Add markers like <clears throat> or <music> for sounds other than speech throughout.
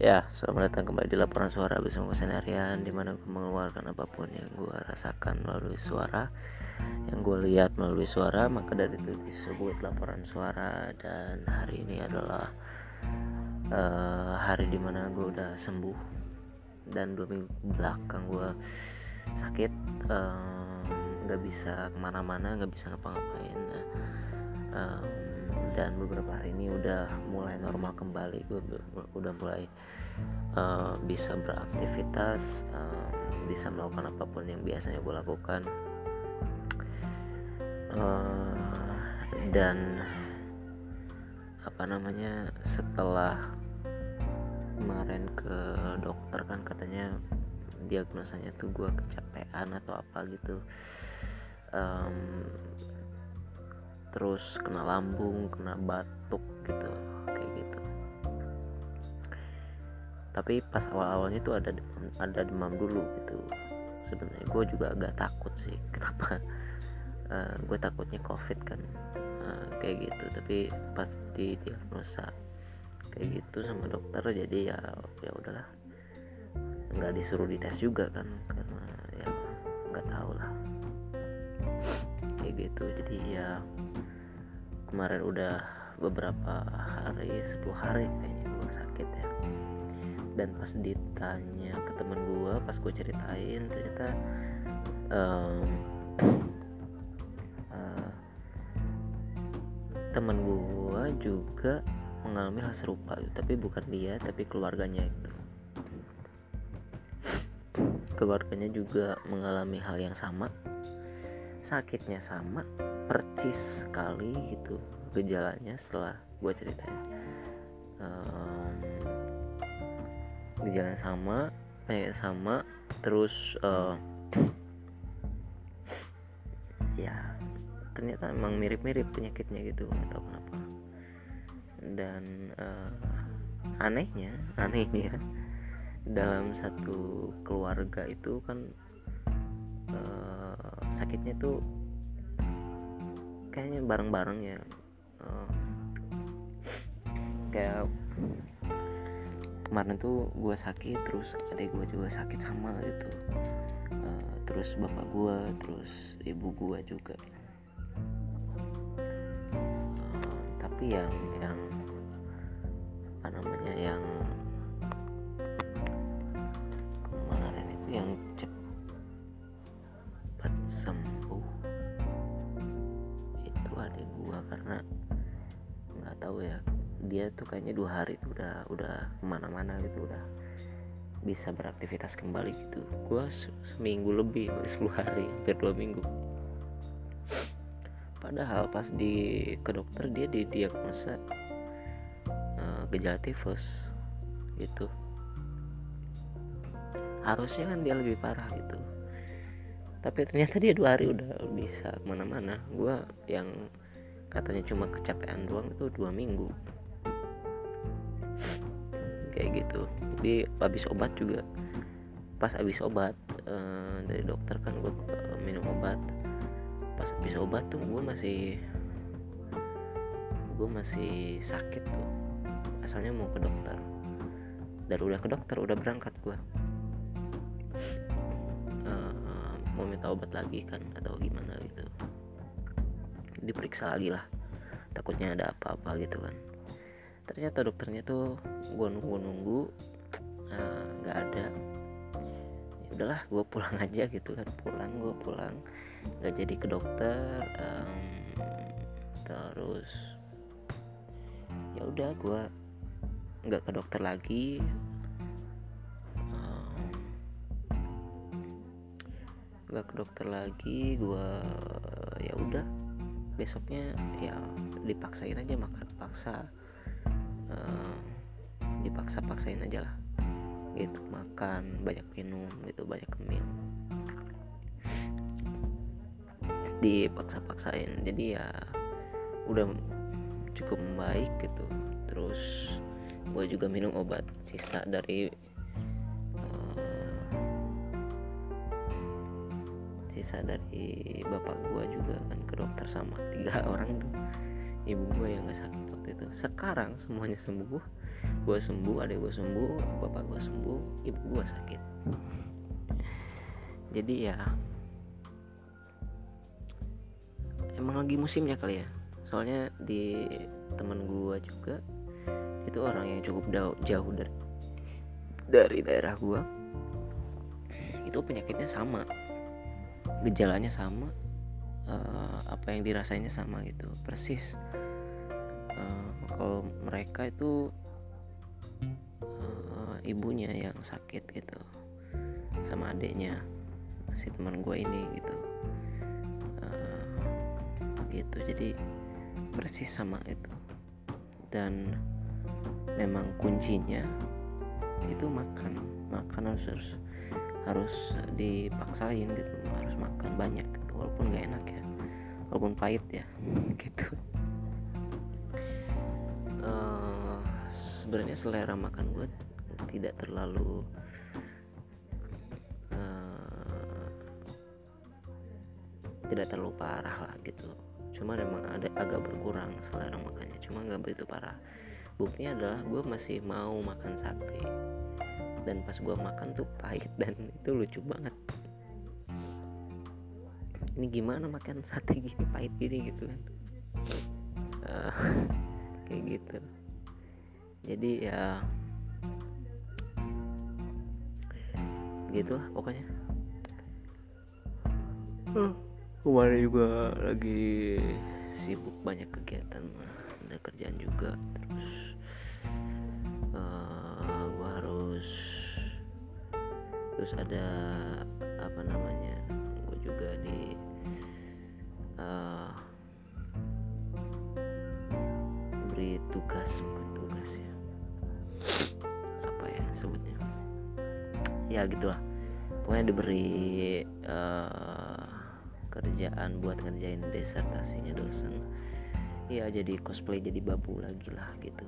Ya, selamat datang kembali di laporan suara bersama gue Senarian Di mana gue mengeluarkan apa pun yang gue rasakan melalui suara. Yang gue lihat melalui suara Maka dari itu disebut laporan suara. Dan hari ini adalah uh, Hari di mana gue udah sembuh. Dan dua minggu belakang gue sakit um, Gak bisa ke mana-mana, gak bisa ngapa-ngapain. Um, dan beberapa hari ini udah mulai normal kembali gue udah mulai uh, bisa beraktivitas uh, bisa melakukan apa pun yang biasanya gue lakukan. Uh, dan apa namanya setelah kemarin ke dokter kan katanya diagnosanya tuh gue kecapean atau apa gitu. Um, terus kena lambung kena batuk gitu kayak gitu. Tapi pas awal-awalnya tuh ada demam, ada demam dulu gitu. Sebenarnya gue juga agak takut sih <laughs> kenapa? Uh, eh, gue takutnya covid kan. Uh, kayak gitu. Tapi pas di diagnosa kayak gitu sama dokter jadi ya ya udahlah. Nggak disuruh dites juga kan karena ya nggak tahu lah. Kayak gitu. Jadi ya kemarin udah beberapa hari 10 hari kayaknya gue sakit ya. Dan pas ditanya ke temen gue pas gue ceritain ternyata um, uh, <clears throat> temen gue juga mengalami hal serupa gitu. tapi bukan dia tapi keluarganya itu <clears throat> keluarganya juga mengalami hal yang sama sakitnya sama percis sekali gitu gejalanya setelah gue ceritain um, gejalanya sama kayak sama terus uh, ya ternyata emang mirip-mirip penyakitnya gitu nggak kenapa. Dan uh, anehnya <laughs> anehnya dalam satu keluarga itu kan sakitnya tuh kayaknya bareng-bareng ya. Uh, kayak kemarin tuh gue sakit terus adik gue juga sakit sama gitu. Uh, terus bapak gue terus ibu gue juga. Uh, tapi yang kayaknya dua hari tuh udah udah ke mana-mana gitu udah bisa beraktivitas kembali gitu. Gue seminggu lebih <laughs> 10 hari hampir dua minggu. Padahal pas di ke dokter dia didiagnosa uh, gejala tifus gitu. Harusnya kan dia lebih parah gitu. Tapi ternyata dia dua hari udah bisa ke mana-mana. Gue yang katanya cuma kecapean doang itu dua minggu kayak gitu. Jadi habis obat juga. Pas habis obat uh, dari dokter kan gue uh, minum obat. Pas habis obat tuh gue masih gue masih sakit tuh. Asalnya mau ke dokter. Dan udah ke dokter udah berangkat gue uh, mau minta obat lagi kan atau gimana gitu. Diperiksa lagi lah. Takutnya ada apa-apa gitu kan ternyata dokternya tuh gue nunggu-nunggu eh, nggak uh, ada. Ya udahlah gue pulang aja gitu kan pulang gue pulang. Nggak jadi ke dokter um, terus ya udah gue nggak ke dokter lagi. Nggak ke dokter lagi gue ya udah besoknya ya dipaksain aja makan paksa uh, dipaksa paksain aja lah. Gitu makan banyak minum gitu banyak kemil dipaksa paksain jadi ya udah cukup baik gitu. Terus gue juga minum obat sisa dari sisa dari bapak gue juga kan ke dokter sama tiga <laughs> orang tuh ibu gue yang gak sakit waktu itu. Sekarang semuanya sembuh gue sembuh adik gue sembuh bapak gue sembuh ibu gue sakit. Jadi ya emang lagi musimnya kali ya. Soalnya di teman gue juga itu orang yang cukup jauh, dari dari daerah gue itu penyakitnya sama. Gejalanya sama uh, apa yang dirasainya sama gitu. Persis uh, kalau mereka itu uh, ibunya yang sakit gitu sama adiknya si teman gue ini gitu. Uh, gitu. Jadi persis sama itu. Dan memang kuncinya itu makan. Makan harus harus harus dipaksain gitu harus makan banyak. Walaupun gak enak ya. Walaupun pahit ya <laughs> gitu. Uh, sebenarnya selera makan gue tidak terlalu uh, tidak terlalu parah lah gitu. Cuma memang ada agak berkurang selera makannya. Cuma nggak begitu parah. Buktinya adalah gue masih mau makan sate. Dan pas gue makan tuh pahit dan <laughs> itu lucu banget ini gimana makan sate gini pahit gini gitu kan. Uh, <laughs> kayak gitu. Jadi ya gitu lah pokoknya. Hmm. kemarin juga lagi sibuk banyak kegiatan ada kerjaan juga terus uh, gua harus terus ada apa namanya uh, beri tugas bukan tugas ya. Apa ya sebutnya? Ya gitulah. Pokoknya diberi uh, kerjaan buat ngerjain desertasinya dosen. Ya jadi cosplay jadi babu lagi lah gitu.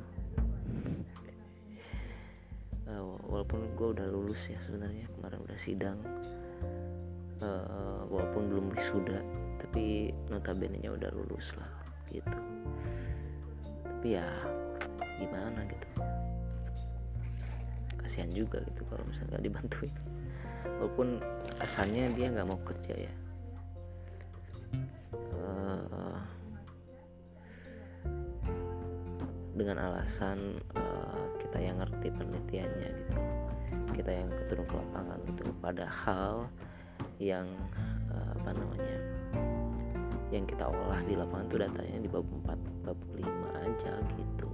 Uh, walaupun gue udah lulus ya sebenarnya kemarin udah sidang. Uh, walaupun belum wisuda tapi notabene nya udah lulus lah gitu. Tapi ya gimana gitu. Kasihan juga gitu kalau misalnya gak dibantuin. Walaupun asalnya dia nggak mau kerja ya. Dengan alasan uh, kita yang ngerti penelitiannya gitu. Kita yang keturun ke lapangan gitu. Padahal yang uh, apa namanya yang kita olah di lapangan itu datanya di bab 4 bab 5 aja gitu.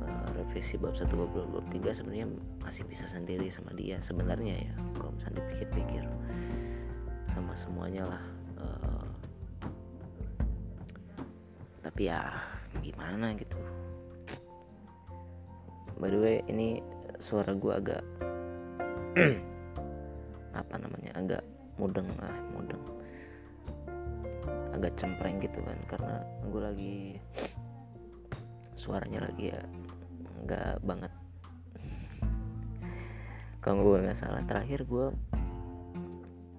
Uh, revisi bab 1 bab 2 bab 3 sebenarnya masih bisa sendiri sama dia sebenarnya ya kalau misalnya dipikir-pikir. Sama semuanya lah uh, tapi ya gimana gitu. By the way ini suara gue agak <clears throat> apa namanya agak mudeng lah mudeng agak cempreng gitu kan karena gue lagi suaranya lagi ya nggak banget. Kalau gue nggak salah terakhir gue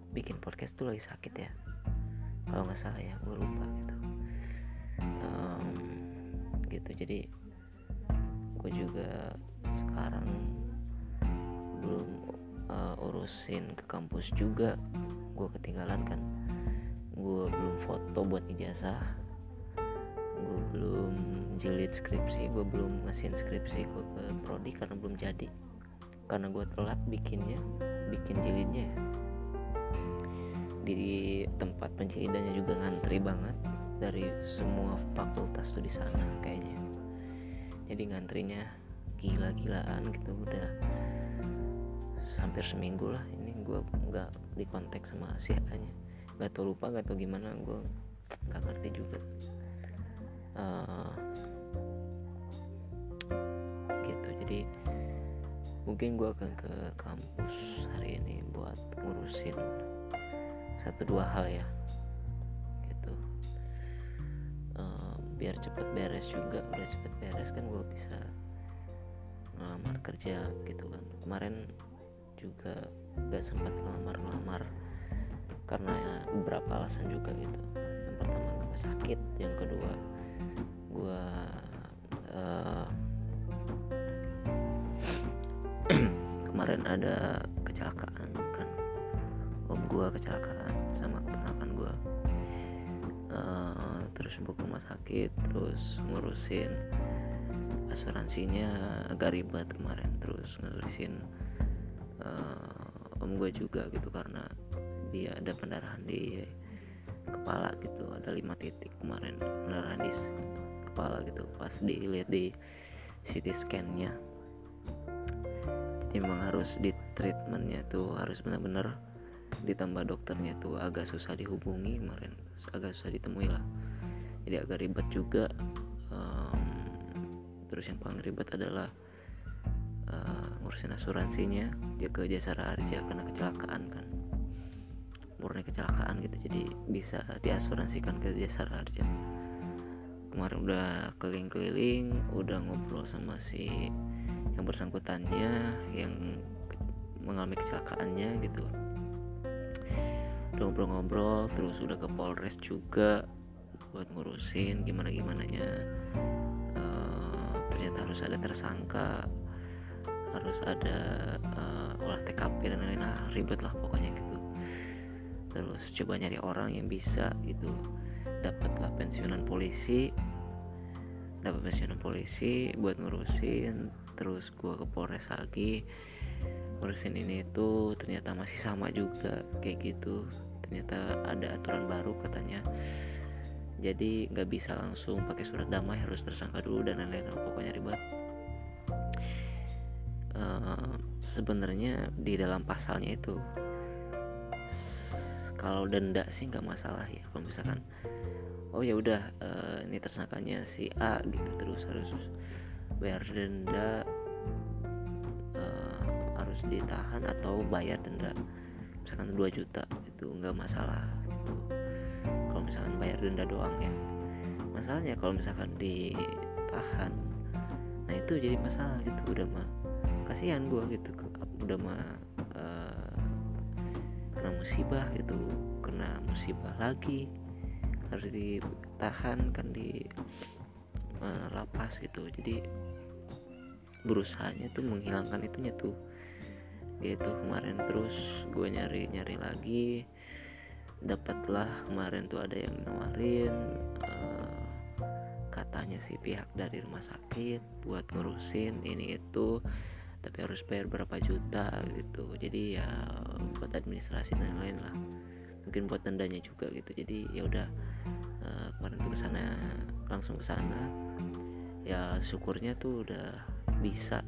bikin podcast tuh lagi sakit ya. Kalau nggak salah ya gue lupa gitu. Gitu jadi gue juga sekarang belum uh, urusin ke kampus juga. Gue ketinggalan kan gue belum foto buat ijazah. Gue belum jilid skripsi gue belum ngasihin skripsi gue ke prodi karena belum jadi. Karena gue telat bikinnya bikin jilidnya. Ya di tempat penjilidannya juga ngantri banget dari semua fakultas tuh di sana kayaknya. Jadi ngantrinya gila-gilaan gitu udah hampir seminggu lah ini gue nggak di kontak sama si nggak tau lupa nggak tau gimana gue nggak ngerti juga. Uh, gitu. Jadi mungkin gue akan ke kampus hari ini buat ngurusin satu dua hal ya. Biar cepet beres juga udah cepet beres kan gue bisa ngelamar kerja gitu kan. Kemarin juga gak sempat ngelamar-ngelamar karena ya beberapa alasan juga gitu. Yang pertama gue sakit. Yang kedua gue uh, <clears throat> kemarin ada kecelakaan kan. Om gue kecelakaan sama keponakan gue uh, terus buka rumah sakit terus ngurusin asuransinya agak ribet kemarin. Terus ngurusin uh, om gue juga gitu karena dia ada pendarahan di kepala gitu. Ada lima titik kemarin pendarahan di kepala gitu. Pas dilihat di CT scan-nya. Jadi memang harus di treatmentnya tuh harus benar-benar ditambah dokternya tuh. Agak susah dihubungi kemarin agak susah ditemui lah. Jadi agak ribet juga. Um, terus yang paling ribet adalah uh, ngurusin asuransinya. Dia ke jasara harja karena kecelakaan kan murni kecelakaan gitu. Jadi bisa diasuransikan ke jasara harja. Kemarin udah keliling-keliling udah ngobrol sama si yang bersangkutannya yang mengalami kecelakaannya gitu. Udah ngobrol-ngobrol terus udah ke Polres juga buat ngurusin gimana gimananya uh, ternyata harus ada tersangka harus ada uh, olah TKP dan lain-lain. Nah, ribet lah pokoknya gitu terus coba nyari orang yang bisa gitu. Dapatlah pensiunan polisi. Dapat pensiunan polisi buat ngurusin. Terus gua ke Polres lagi ngurusin ini itu. Ternyata masih sama juga kayak gitu. Ternyata ada aturan baru katanya. Jadi nggak bisa langsung pakai surat damai harus tersangka dulu dan lain-lain. Pokoknya ribet. Uh, sebenarnya di dalam pasalnya itu kalau denda sih nggak masalah ya kalau misalkan oh ya udah uh, ini tersangkanya si A gitu terus harus bayar denda uh, harus ditahan atau bayar denda. Misalkan 2 juta itu nggak masalah gitu. Kalau misalkan bayar denda doang ya. Masalahnya kalau misalkan ditahan nah itu jadi masalah gitu udah mah kasihan gua gitu udah mah musibah gitu kena musibah lagi harus ditahan kan di uh, lapas gitu. Jadi berusahanya tuh menghilangkan itunya tuh. Gitu kemarin terus gue nyari nyari lagi. Dapatlah kemarin tuh ada yang nawarin uh, katanya sih pihak dari rumah sakit buat ngurusin ini itu tapi harus bayar berapa juta gitu. Jadi ya buat administrasi dan lain-lain lah. Mungkin buat tendanya juga gitu. Jadi ya udah uh, kemarin tuh ke sana langsung ke sana ya syukurnya tuh udah bisa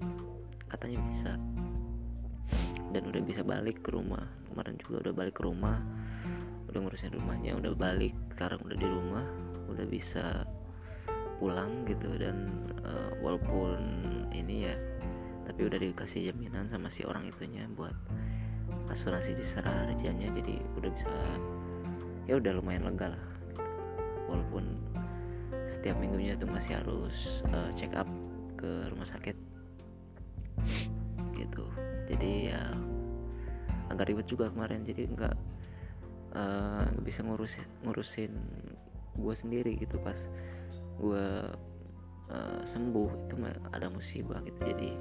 katanya bisa. Dan udah bisa balik ke rumah. Kemarin juga udah balik ke rumah udah ngurusin rumahnya udah balik sekarang udah di rumah udah bisa pulang gitu. Dan uh, walaupun ini ya tapi udah dikasih jaminan sama si orang itunya buat asuransi jasa harjanya jadi udah bisa ya udah lumayan lega lah. Walaupun setiap minggunya tuh masih harus uh, check up ke rumah sakit. Gitu. Jadi ya agak ribet juga kemarin jadi nggak uh, bisa ngurusin ngurusin gue sendiri gitu. Pas gue uh, sembuh itu ada musibah gitu. Jadi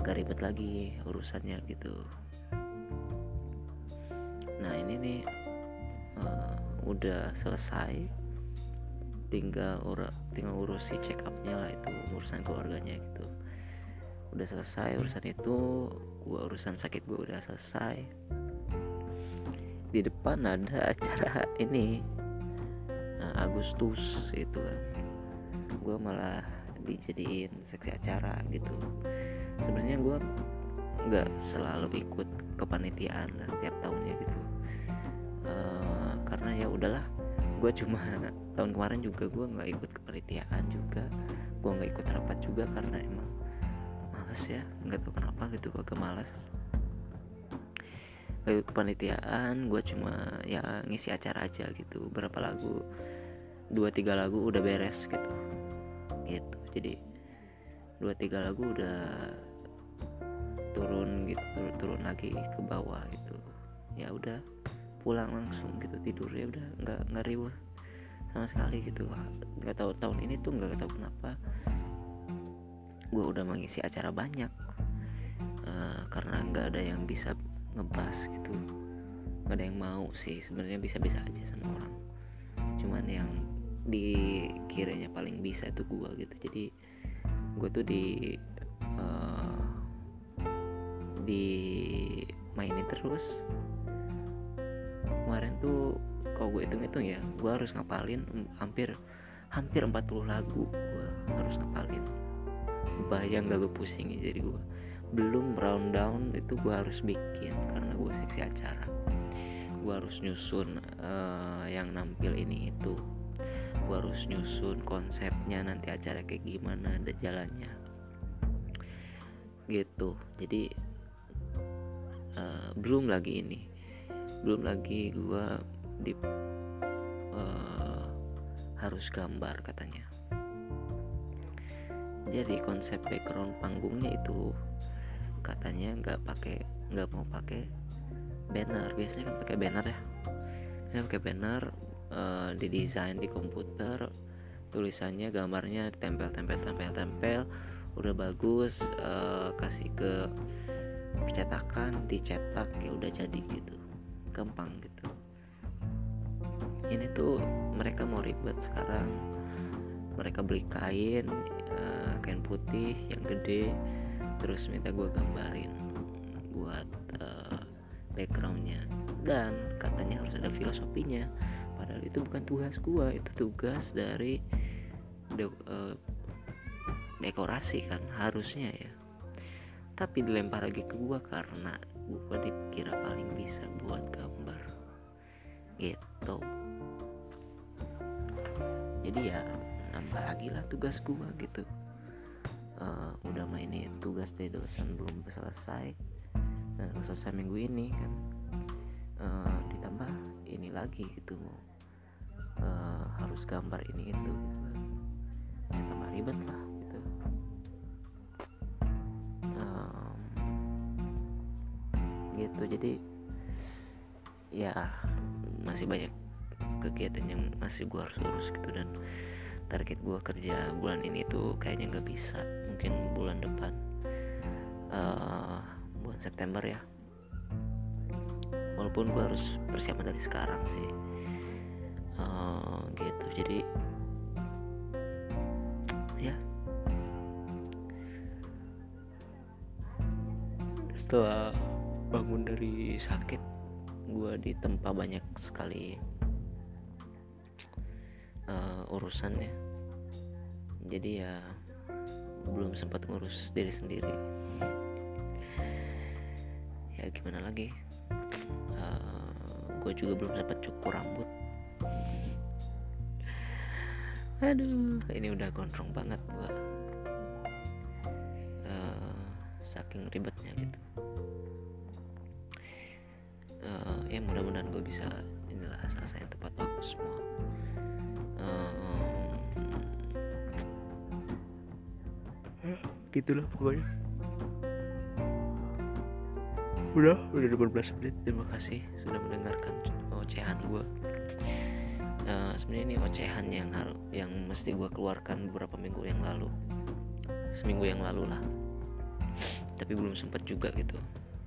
agak ribet lagi urusannya gitu. Nah ini nih uh, udah selesai. Tinggal ura, tinggal urusi check upnya lah itu urusan keluarganya gitu. Udah selesai urusan itu gua urusan sakit gue udah selesai. Di depan ada <laughs> acara ini nah, Agustus itu kan. Gue malah dijadiin seksi acara gitu. Sebenarnya gue nggak selalu ikut kepanitiaan lah tiap tahunnya gitu. Uh, karena ya udahlah gue cuma <laughs> tahun kemarin juga gue nggak ikut kepanitiaan juga gue nggak ikut rapat juga karena emang males ya nggak tahu kenapa gitu gue malas ke kepanitiaan gue cuma ya ngisi acara aja gitu berapa lagu dua tiga lagu udah beres gitu. Gitu jadi dua tiga lagu udah turun gitu turun, turun lagi ke bawah gitu. Ya udah pulang langsung gitu tidur. Ya udah nggak nggak riuh sama sekali gitu. Nggak tahu tahun ini tuh nggak tahu kenapa gue udah mengisi acara banyak uh, karena nggak ada yang bisa ngebas gitu. Nggak ada yang mau sih sebenarnya bisa-bisa aja sama orang. Cuman yang dikiranya paling bisa itu gue gitu. Jadi gue tuh di uh, di mainin terus. Kemarin tuh kalau gue hitung-hitung ya gue harus ngapalin hampir hampir 40 lagu gue harus ngapalin. Bayang gak gue pusing jadi gue belum round down itu gue harus bikin karena gue seksi acara. Gue harus nyusun uh, yang nampil ini itu gue harus nyusun konsepnya nanti acara kayak gimana ada jalannya. Gitu. Jadi uh, belum lagi ini. Belum lagi gue di uh, harus gambar katanya. Jadi konsep background panggungnya itu katanya nggak pakai nggak mau pakai banner. Biasanya kan pakai banner ya. Saya pakai banner uh, didesain di komputer tulisannya gambarnya tempel tempel tempel tempel udah bagus uh, kasih ke percetakan dicetak ya udah jadi gitu. Gampang gitu. Ini tuh mereka mau ribet sekarang. Mereka beli kain uh, kain putih yang gede terus minta gue gambarin buat uh, backgroundnya. Dan katanya harus ada filosofinya padahal itu bukan tugas gue itu tugas dari de uh, dekorasi kan harusnya ya. Tapi dilempar lagi ke gue karena gue dikira paling bisa buat gambar. Gitu. Jadi ya nambah lagi lah tugas gua gitu. Uh, udah mainin tugas dari dosen belum selesai. Dan selesai minggu ini kan. Uh, ditambah ini lagi gitu uh, harus gambar ini itu gitu ya tambah ribet lah gitu. Um, gitu jadi ya masih banyak kegiatan yang masih gue harus urus gitu. Dan target gue kerja bulan ini tuh kayaknya nggak bisa mungkin bulan depan uh, bulan September ya. Walaupun gue harus persiapan dari sekarang sih jadi ya. Setelah bangun dari sakit gue ditempa banyak sekali uh, urusannya jadi ya belum sempat ngurus diri sendiri. Ya gimana lagi? Uh, eh, gue juga belum sempat cukur rambut aduh ini udah gondrong banget gue uh, saking ribetnya gitu. Uh, ya mudah-mudahan gue bisa inilah selesai tepat waktu semua. Gitulah pokoknya. Udah udah 18 menit. Terima kasih sudah mendengarkan ocehan gue uh, sebenarnya ini ocehan yang hal yang mesti gue keluarkan beberapa minggu yang lalu. Seminggu yang lalu lah. Tapi belum sempat juga gitu.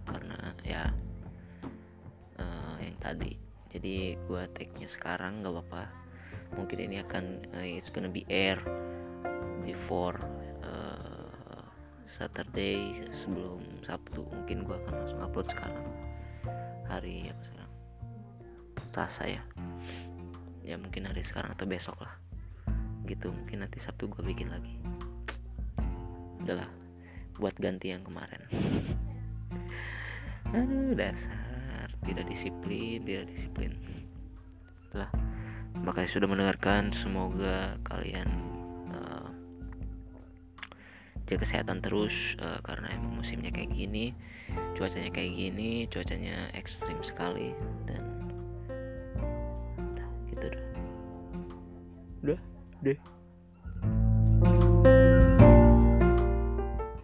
Karena ya uh, yang tadi. Jadi gue take-nya sekarang nggak apa-apa. Mungkin ini akan uh, it's gonna be air before Saturday sebelum Sabtu. Mungkin gue akan langsung upload sekarang. Hari apa sekarang? Selasa ya ya mungkin hari sekarang atau besok lah. Gitu mungkin nanti Sabtu gue bikin lagi. Udahlah buat ganti yang kemarin. <laughs> Aduh dasar. Tidak disiplin tidak disiplin. Lah. Makasih sudah mendengarkan. Semoga kalian jaga kesehatan terus uh, karena emang musimnya kayak gini cuacanya kayak gini cuacanya ekstrim sekali dan deh